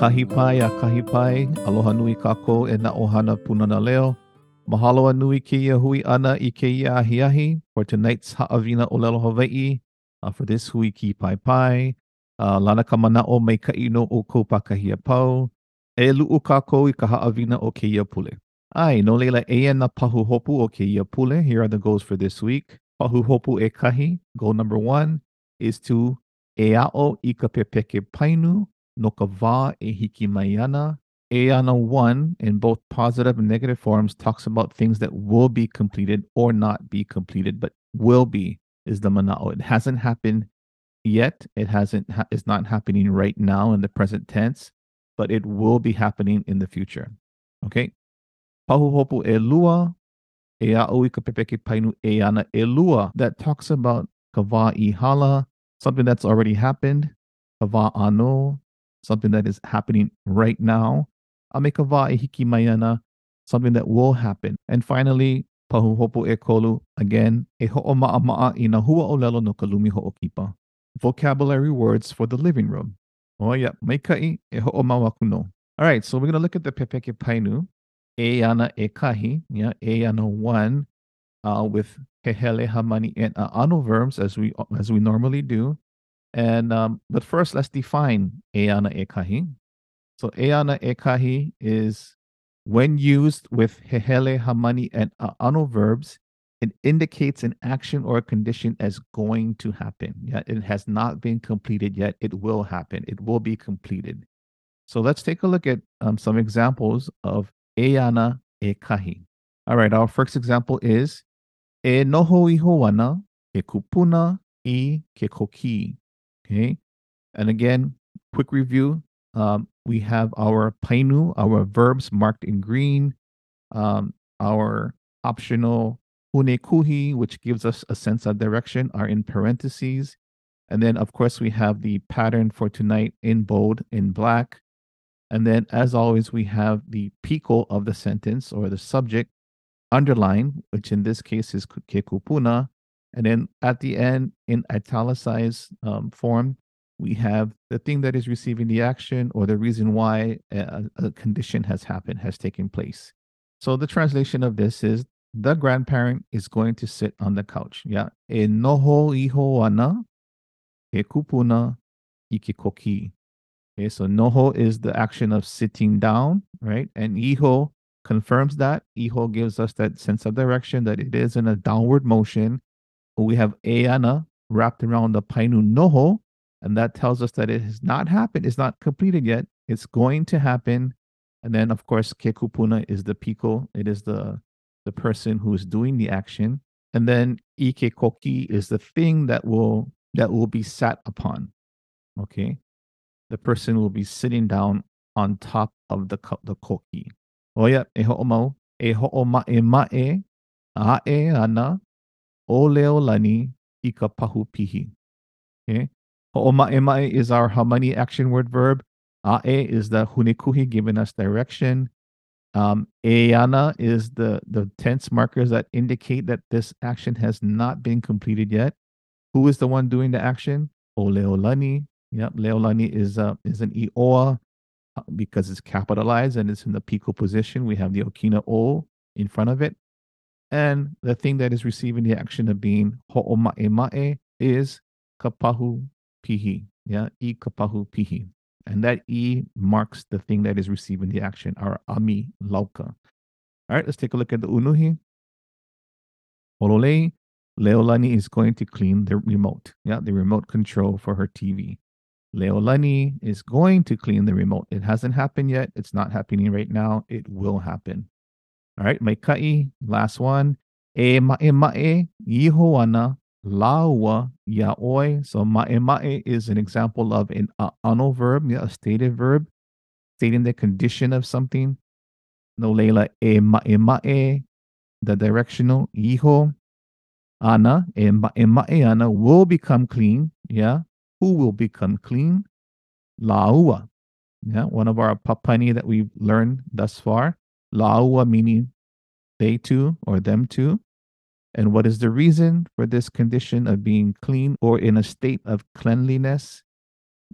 kahi pai a kahi pai, aloha nui kako e na ohana punana leo. Mahalo nui ke ia hui ana i ke ia ahi for tonight's Ha'awina Olelo Hawaii, uh, for this hui ki pai pai. Uh, lana ka mai ka ino o kou pakahia pau. E lu'u kako i ka ha'awina o ke ia pule. Ai, no leila e na pahu hopu o ke ia pule. Here are the goals for this week. Pahu hopu e kahi. Goal number one is to e a'o i ka pepeke painu no ka wā e hiki mai ana. 1 in both positive and negative forms talks about things that will be completed or not be completed, but will be is the mana'o. It hasn't happened yet. It hasn't ha- it's not happening right now in the present tense, but it will be happening in the future. Okay. Pahuhopu e lua, e a'oi ka pepeke painu e ana e. That talks about kava wā i hala, something that's already happened. Ka wā ano, something that is happening right now. Amekava hiki maiana, something that will happen. And finally, pahuhopu e kolu, again, e ho'oma'ama'a i na hua o lelo no ka lumi ho'okipa. Vocabulary words for the living room. Oh yeah, meikai e. All right, so we're going to look at the pepeke painu. E ana e kahi, yeah, e ana one, uh, with hehele hamani and uh, ano verbs as we as we normally do. And um, but first, let's define eana ekahi. So eana ekahi is when used with hehele, hamani, and ano verbs, it indicates an action or a condition as going to happen. It has not been completed yet. It will happen. It will be completed. So let's take a look at um, some examples of eana ekahi. All right, our first example is e noho i hoana ke kupuna i ke koki. Okay. And again, quick review. Um, we have our painu, our verbs marked in green, um, our optional hunekuhi, which gives us a sense of direction, are in parentheses. And then, of course, we have the pattern for tonight in bold in black. And then, as always, we have the piko of the sentence or the subject underlined, which in this case is kekupuna, and then at the end, in italicized um, form, we have the thing that is receiving the action or the reason why a, a condition has happened, has taken place. So the translation of this is the grandparent is going to sit on the couch. Yeah. E noho iho ana, e kupuna ikikoki. Okay, so noho is the action of sitting down, right? And iho confirms that. Iho gives us that sense of direction that it is in a downward motion we have Eana wrapped around the Painu Noho, and that tells us that it has not happened. It's not completed yet. It's going to happen. And then, of course, Kekupuna is the Piko. It is the the person who is doing the action. And then Ike Koki is the thing that will that will be sat upon. Okay. The person will be sitting down on top of the the koki. Oh yeah, e ho'omau, e ho'oma e ma'e, a e ana, o leo lani i ka pahu pihi. Okay. Ho'oma'e is our hamani action word verb. A'e is the hunikuhi giving us direction. Um, is the, the tense markers that indicate that this action has not been completed yet. Who is the one doing the action? O leolani. Yep, leolani is uh, is an ioa uh, because it's capitalized and it's in the piko position. We have the okina o in front of it. And the thing that is receiving the action of being ho'oma'e is kapahu pihi. Yeah, i kapahu pihi. And that e marks the thing that is receiving the action, our ami lauka. All right, let's take a look at the unuhi. Ololei, Leolani is going to clean the remote. Yeah, the remote control for her TV. Leolani is going to clean the remote. It hasn't happened yet. It's not happening right now. It will happen. All right, may kai, last one. E ma'e ma'e, yihoana, laua, yaoi. So ma'e ma'e is an example of an ano verb, a stated verb, stating the condition of something. No leila e ma'e ma'e, the directional, yiho, ana, e ma'e ma'e ana will become clean. Yeah, who will become clean? Laua. Yeah, one of our papani that we've learned thus far. La'ua meaning they too or them too. And what is the reason for this condition of being clean or in a state of cleanliness?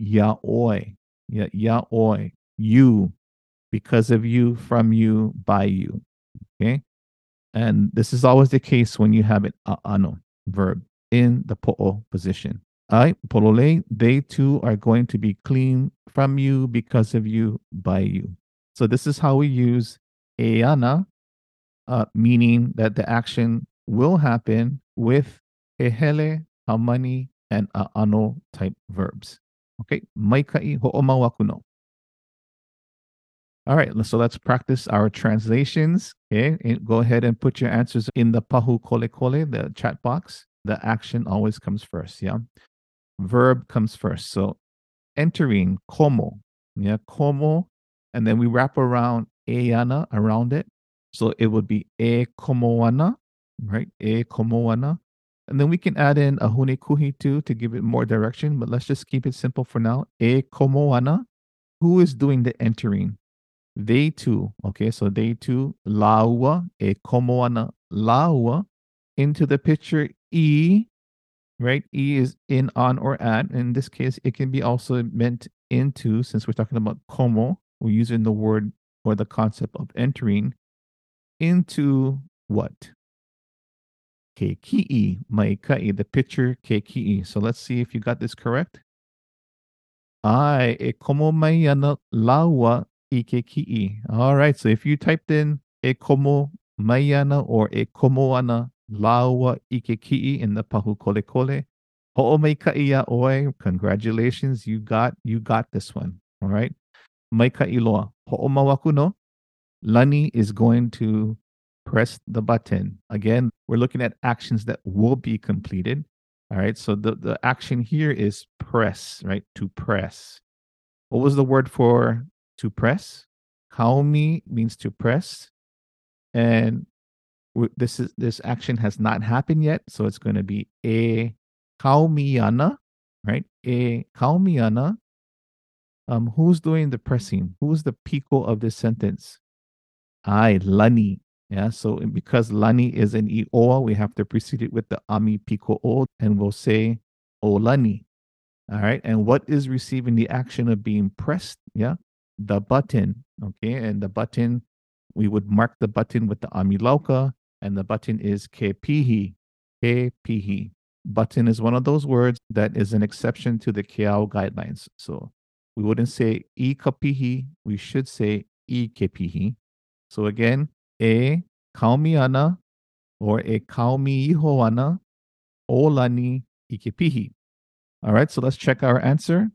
Ya'oi. Ya, ya'oi. you, because of you, from you, by you. Okay. And this is always the case when you have an ano verb in the po'o position. I, polole, they too are going to be clean from you, because of you, by you. So this is how we use eana, uh, meaning that the action will happen with ehele, hamani, and ano type verbs. Okay, maikai ho'omawakuno. All right, so let's practice our translations. Okay, go ahead and put your answers in the pahu kole kole, the chat box. The action always comes first. Yeah, verb comes first. So entering como, yeah, como, and then we wrap around eana around it. So it would be e komoana, right? E komoana. And then we can add in a hune kuhi too to give it more direction, but let's just keep it simple for now. E komoana. Who is doing the entering? They too. Okay, so they too. Laua, e komoana, laua. Into the picture, e, right? E is in, on, or at. In this case, it can be also meant into, since we're talking about como, we're using the word or the concept of entering into what? Keki'i, maikai, the picture keki'i. So let's see if you got this correct. Ai, e como maiana laua ikeki'i. All right, so if you typed in e como maiana or e como ana laua ikeki'i in the pahu kole kole, ho'o maika'i oe, congratulations, you got you got this one. All right. Maika'i loa, ho'o mawaku no, Lani is going to press the button. Again, we're looking at actions that will be completed. All right. So the, the action here is press, right? To press. What was the word for to press? Kaumi means to press. And this is this action has not happened yet. So it's going to be a kaumiana, right? A kaumiana. Um, who's doing the pressing? Who's the pico of this sentence? I, Lani. Yeah, so because Lani is an Ioa, we have to precede it with the Ami Pico O, and we'll say Olani. All right, and what is receiving the action of being pressed? Yeah, the button. Okay, and the button, we would mark the button with the Ami Lauka, and the button is Kepihi. Kepihi. Button is one of those words that is an exception to the Keao guidelines. So we wouldn't say I kapihi, we should say I kepihi. So again, e kaumiana or e kaumi ihoana olani ikepihi. All right, so let's check our answer.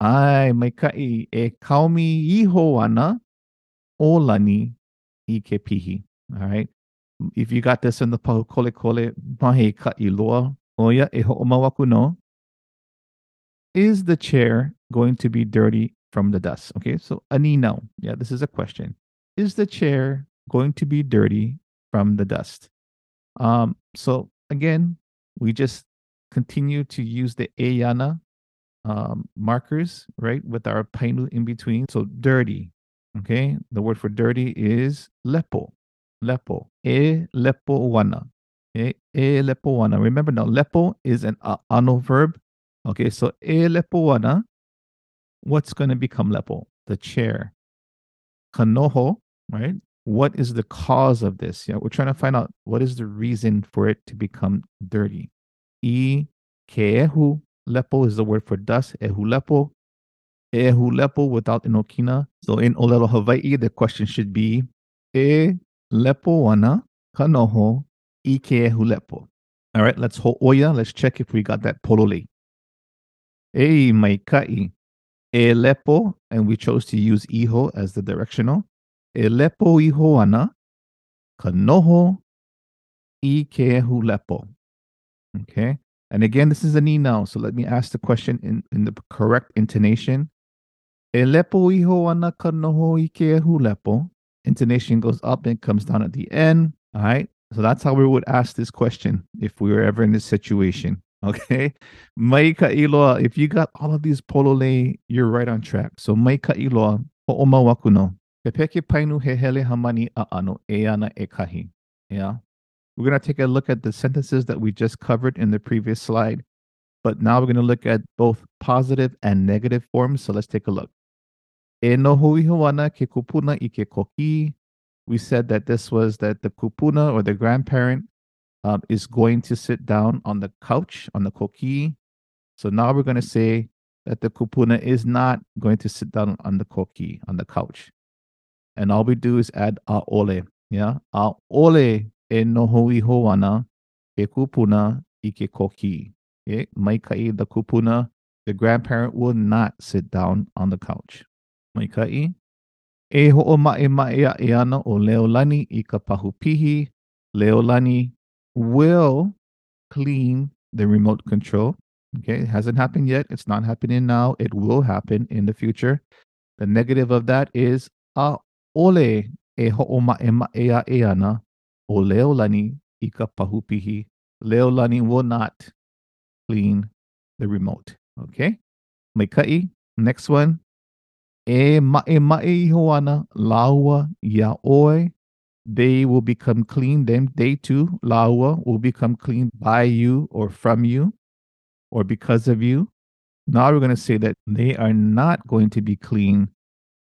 Ai maikai e kaumi ihoana olani ikepihi. All right. If you got this in the kole kole mahe ka iloa oya e ho'omawaku no. Is the chair going to be dirty from the dust? Okay, so ani now. Yeah, this is a question is the chair going to be dirty from the dust? Um, so again, we just continue to use the Ayana um, markers, right, with our painu in between. So dirty, okay? The word for dirty is lepo, lepo, e lepo wana, e, e lepo wana. Remember now, lepo is an ano verb. Okay, so e lepo wana, what's going to become lepo? The chair. Kanoho right? What is the cause of this? Yeah, we're trying to find out what is the reason for it to become dirty. E keehu lepo is the word for dust. Ehu lepo. Ehu lepo without inokina. So in Olelo Hawaii, the question should be E lepo wana kanoho i keehu lepo. All right, let's hold oh oya. Let's check if we got that polole. E maikai. E lepo, and we chose to use iho as the directional. Elepo iho ana, kanoho i kehu lepo. Okay. And again, this is an e now. So let me ask the question in, in the correct intonation. Elepo iho ana kanoho i kehu lepo. Intonation goes up and comes down at the end. All right. So that's how we would ask this question if we were ever in this situation. Okay. Maika iloa. If you got all of these polole, you're right on track. So maika iloa. Ho'oma wakuno. Pepeke painu he hele hamani a'ano eana ekahi. Yeah. We're going to take a look at the sentences that we just covered in the previous slide. But now we're going to look at both positive and negative forms. So let's take a look. E ana ke kupuna i ke koki. We said that this was that the kupuna or the grandparent um, is going to sit down on the couch, on the koki. So now we're going to say that the kupuna is not going to sit down on the koki, on the couch. And all we do is add a ole. Yeah. A ole e noho iho ana ke kupuna ike ke koki. Okay. Maikai, the kupuna, the grandparent will not sit down on the couch. Maikai. E ho'o ma'e ma'e a e ana o Leolani i ka pahupihi. Leolani will clean the remote control. Okay, it hasn't happened yet. It's not happening now. It will happen in the future. The negative of that is a ole e ho'o ma'e ma'e a e ana o Leolani i ka pahupihi. Leolani will not clean the remote. Okay, Maikai. Next one. E ma'e ma'e iho ana laua ia oe they will become clean. Then they too, laua, will become clean by you or from you or because of you. Now we're going to say that they are not going to be clean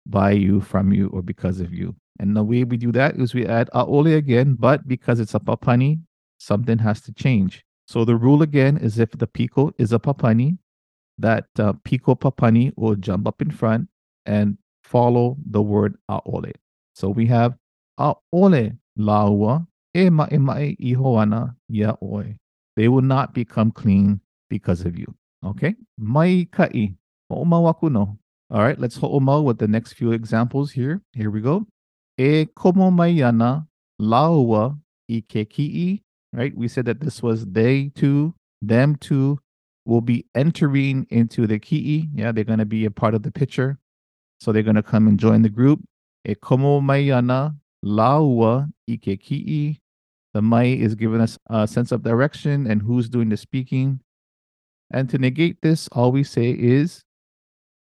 by you, from you, or because of you. And the way we do that is we add aole again, but because it's a papani, something has to change. So the rule again is if the piko is a papani, that uh, piko papani will jump up in front and follow the word aole. So we have laua e. They will not become clean because of you. Okay? Mai kai. Ho'omawaku no. All right, let's ho'oma with the next few examples here. Here we go. E komo mai ana laua i ke ki'i. Right? We said that this was they too, them too will be entering into the ki'i. Yeah, they're going to be a part of the picture. So they're going to come and join the group. E komo mai ana Laua Ike The Mai is giving us a sense of direction and who's doing the speaking. And to negate this, all we say is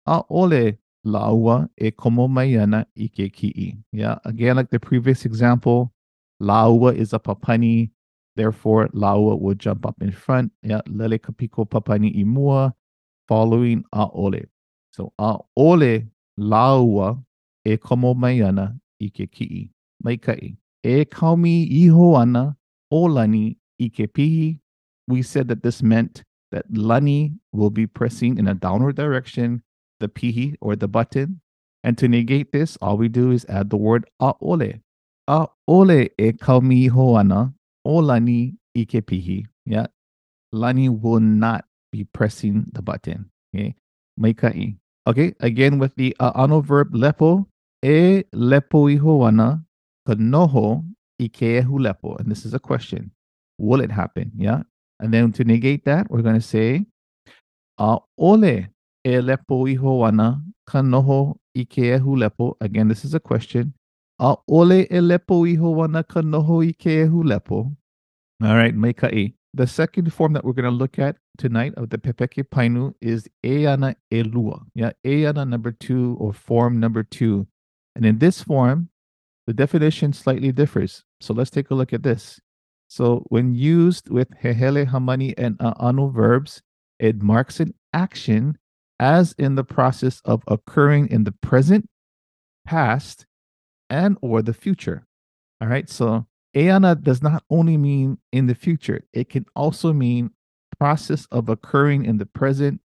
A ole Laua e komo maiana ike ki'i. Yeah, again, like the previous example, Laua is a papani. Therefore, Laua will jump up in front. Yeah, lele kapiko papani imua, following A ole. So A ole Laua e komo maiana ike ki'i. Maikai. E kaumi iho ana o lani ike pihi. We said that this meant that lani will be pressing in a downward direction the pihi or the button. And to negate this, all we do is add the word aole. Aole e kaumi ana lani ike pihi. Yeah. Lani will not be pressing the button. Okay. Maikai. Okay. Again with the uh, ano verb lepo. E lepo iho Kanoho ikeehulepo. And this is a question. Will it happen? Yeah. And then to negate that, we're going to say, uh, ole e lepo iho wana kanoho ikeehulepo. Again, this is a question. Uh, ole e lepo iho wana kanoho ikeehulepo. All right, meikai. The second form that we're going to look at tonight of the Pepeke Painu is Eana Elua. Yeah, Eana number two or form number two. And in this form, the definition slightly differs. So let's take a look at this. So when used with hehele, hamani, and anu verbs, it marks an action as in the process of occurring in the present, past, and or the future. All right. So Ayana does not only mean in the future, it can also mean process of occurring in the present.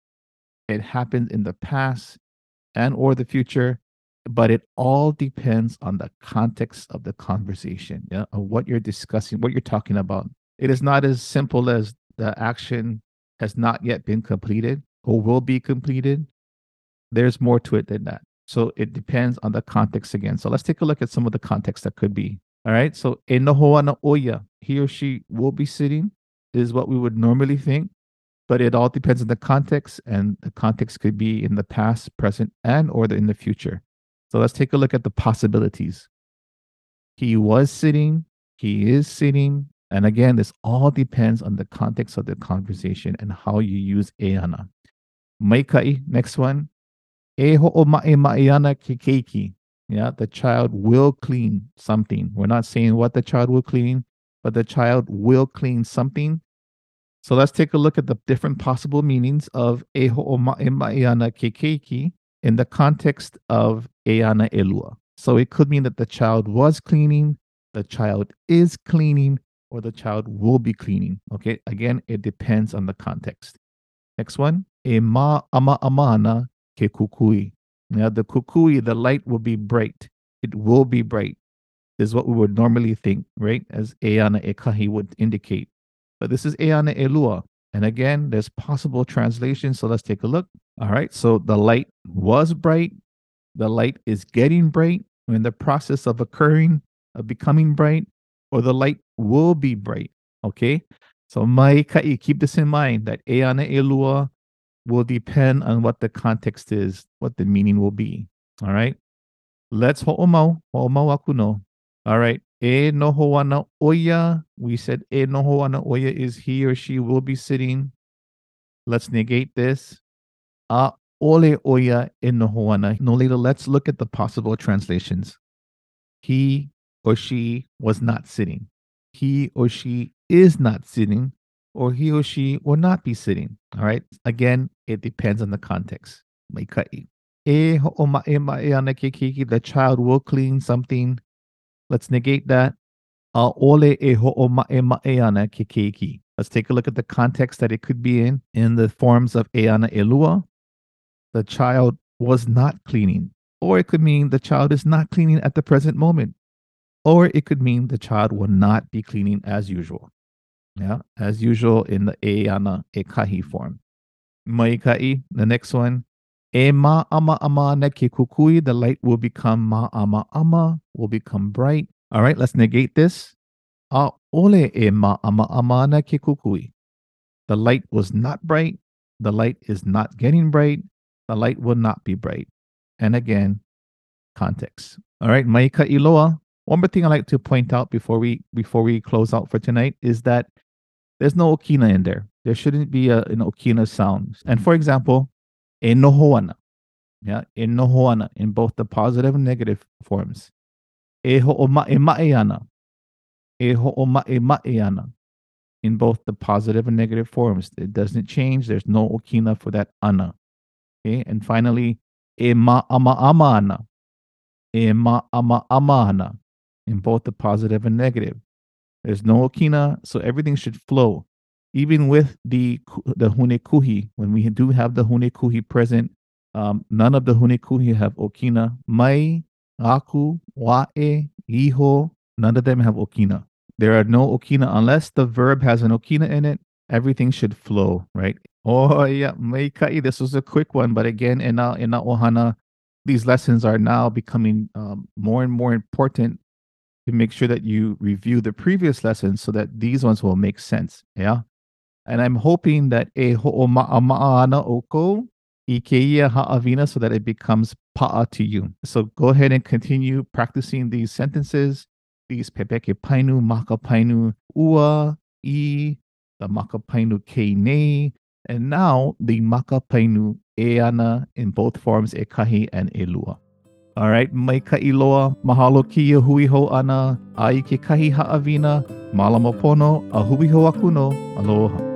It happened in the past and or the future but it all depends on the context of the conversation, yeah, of what you're discussing, what you're talking about. It is not as simple as the action has not yet been completed or will be completed. There's more to it than that. So it depends on the context again. So let's take a look at some of the context that could be. All right. So enohoana oya, he or she will be sitting, is what we would normally think, but it all depends on the context, and the context could be in the past, present, and or the, in the future. So let's take a look at the possibilities. He was sitting, he is sitting. And again, this all depends on the context of the conversation and how you use eana. Maikai, next one. E ho'o ma'e ma'eana kekeiki. Yeah, the child will clean something. We're not saying what the child will clean, but the child will clean something. So let's take a look at the different possible meanings of e ho'o ma'e ma'eana kekeiki. In the context of Eana Elua. So it could mean that the child was cleaning, the child is cleaning, or the child will be cleaning. Okay, again, it depends on the context. Next one, e ma ama amana ke kukui. Now the kukui, the light will be bright. It will be bright. Is what we would normally think, right? As Eana Ekahi would indicate. But this is Eana Elua. And again, there's possible translations. So let's take a look. All right. So the light was bright. The light is getting bright in the process of occurring, of becoming bright, or the light will be bright. Okay. So maikai, keep this in mind that Eana Elua will depend on what the context is, what the meaning will be. All right. Let's ho'omau, ho'omau akuno. All right. E nohoana oya. We said e nohoana oya is he or she will be sitting. Let's negate this. A ole oya e nohoana. No later, let's look at the possible translations. He or she was not sitting. He or she is not sitting, or he or she will not be sitting. All right. Again, it depends on the context. E eh, the child will clean something Let's negate that. Eh, let's take a look at the context that it could be in. In the forms of Eana Elua, the child was not cleaning. Or it could mean the child is not cleaning at the present moment. Or it could mean the child will not be cleaning as usual. Yeah, as usual in the Eana Ekahi form. Maikai, the next one. E ma ama ama ne ke kukui, the light will become ma ama ama, will become bright. All right, let's negate this. A ole e ma ama ama ne ke kukui. The light was not bright. The light is not getting bright. The light will not be bright. And again, context. All right, maika iloa. One more thing I like to point out before we before we close out for tonight is that there's no okina in there. There shouldn't be a, an okina sound. And for example, enohoana. Yeah, enohoana in both the positive and negative forms. Eho'oma'ema'eana. Eho'oma'ema'eana. In both the positive and negative forms. It doesn't change. There's no okina for that ana. Okay, and finally, ema ama amana. Ema ama amana. In both the positive and negative. There's no okina, so everything should flow even with the the hunekuhi, when we do have the hunekuhi present, um, none of the hunekuhi have okina. Mai, aku, wae, iho, none of them have okina. There are no okina unless the verb has an okina in it. Everything should flow, right? Oh yeah, meikai. This was a quick one, but again, in our in ohana, these lessons are now becoming um, more and more important to make sure that you review the previous lessons so that these ones will make sense. Yeah. And I'm hoping that e ho'oma'ama'ana oko ikeia ha'avina so that it becomes pa'a to you. So go ahead and continue practicing these sentences, these pepeke painu, maka painu, ua, i, the maka painu ke nei, and now the Makapainu eana in both forms ekahi and elua. All right, mai ka iloa, mahalo ki ho ana, ai ke kahi ha'avina, malama pono, a aloha.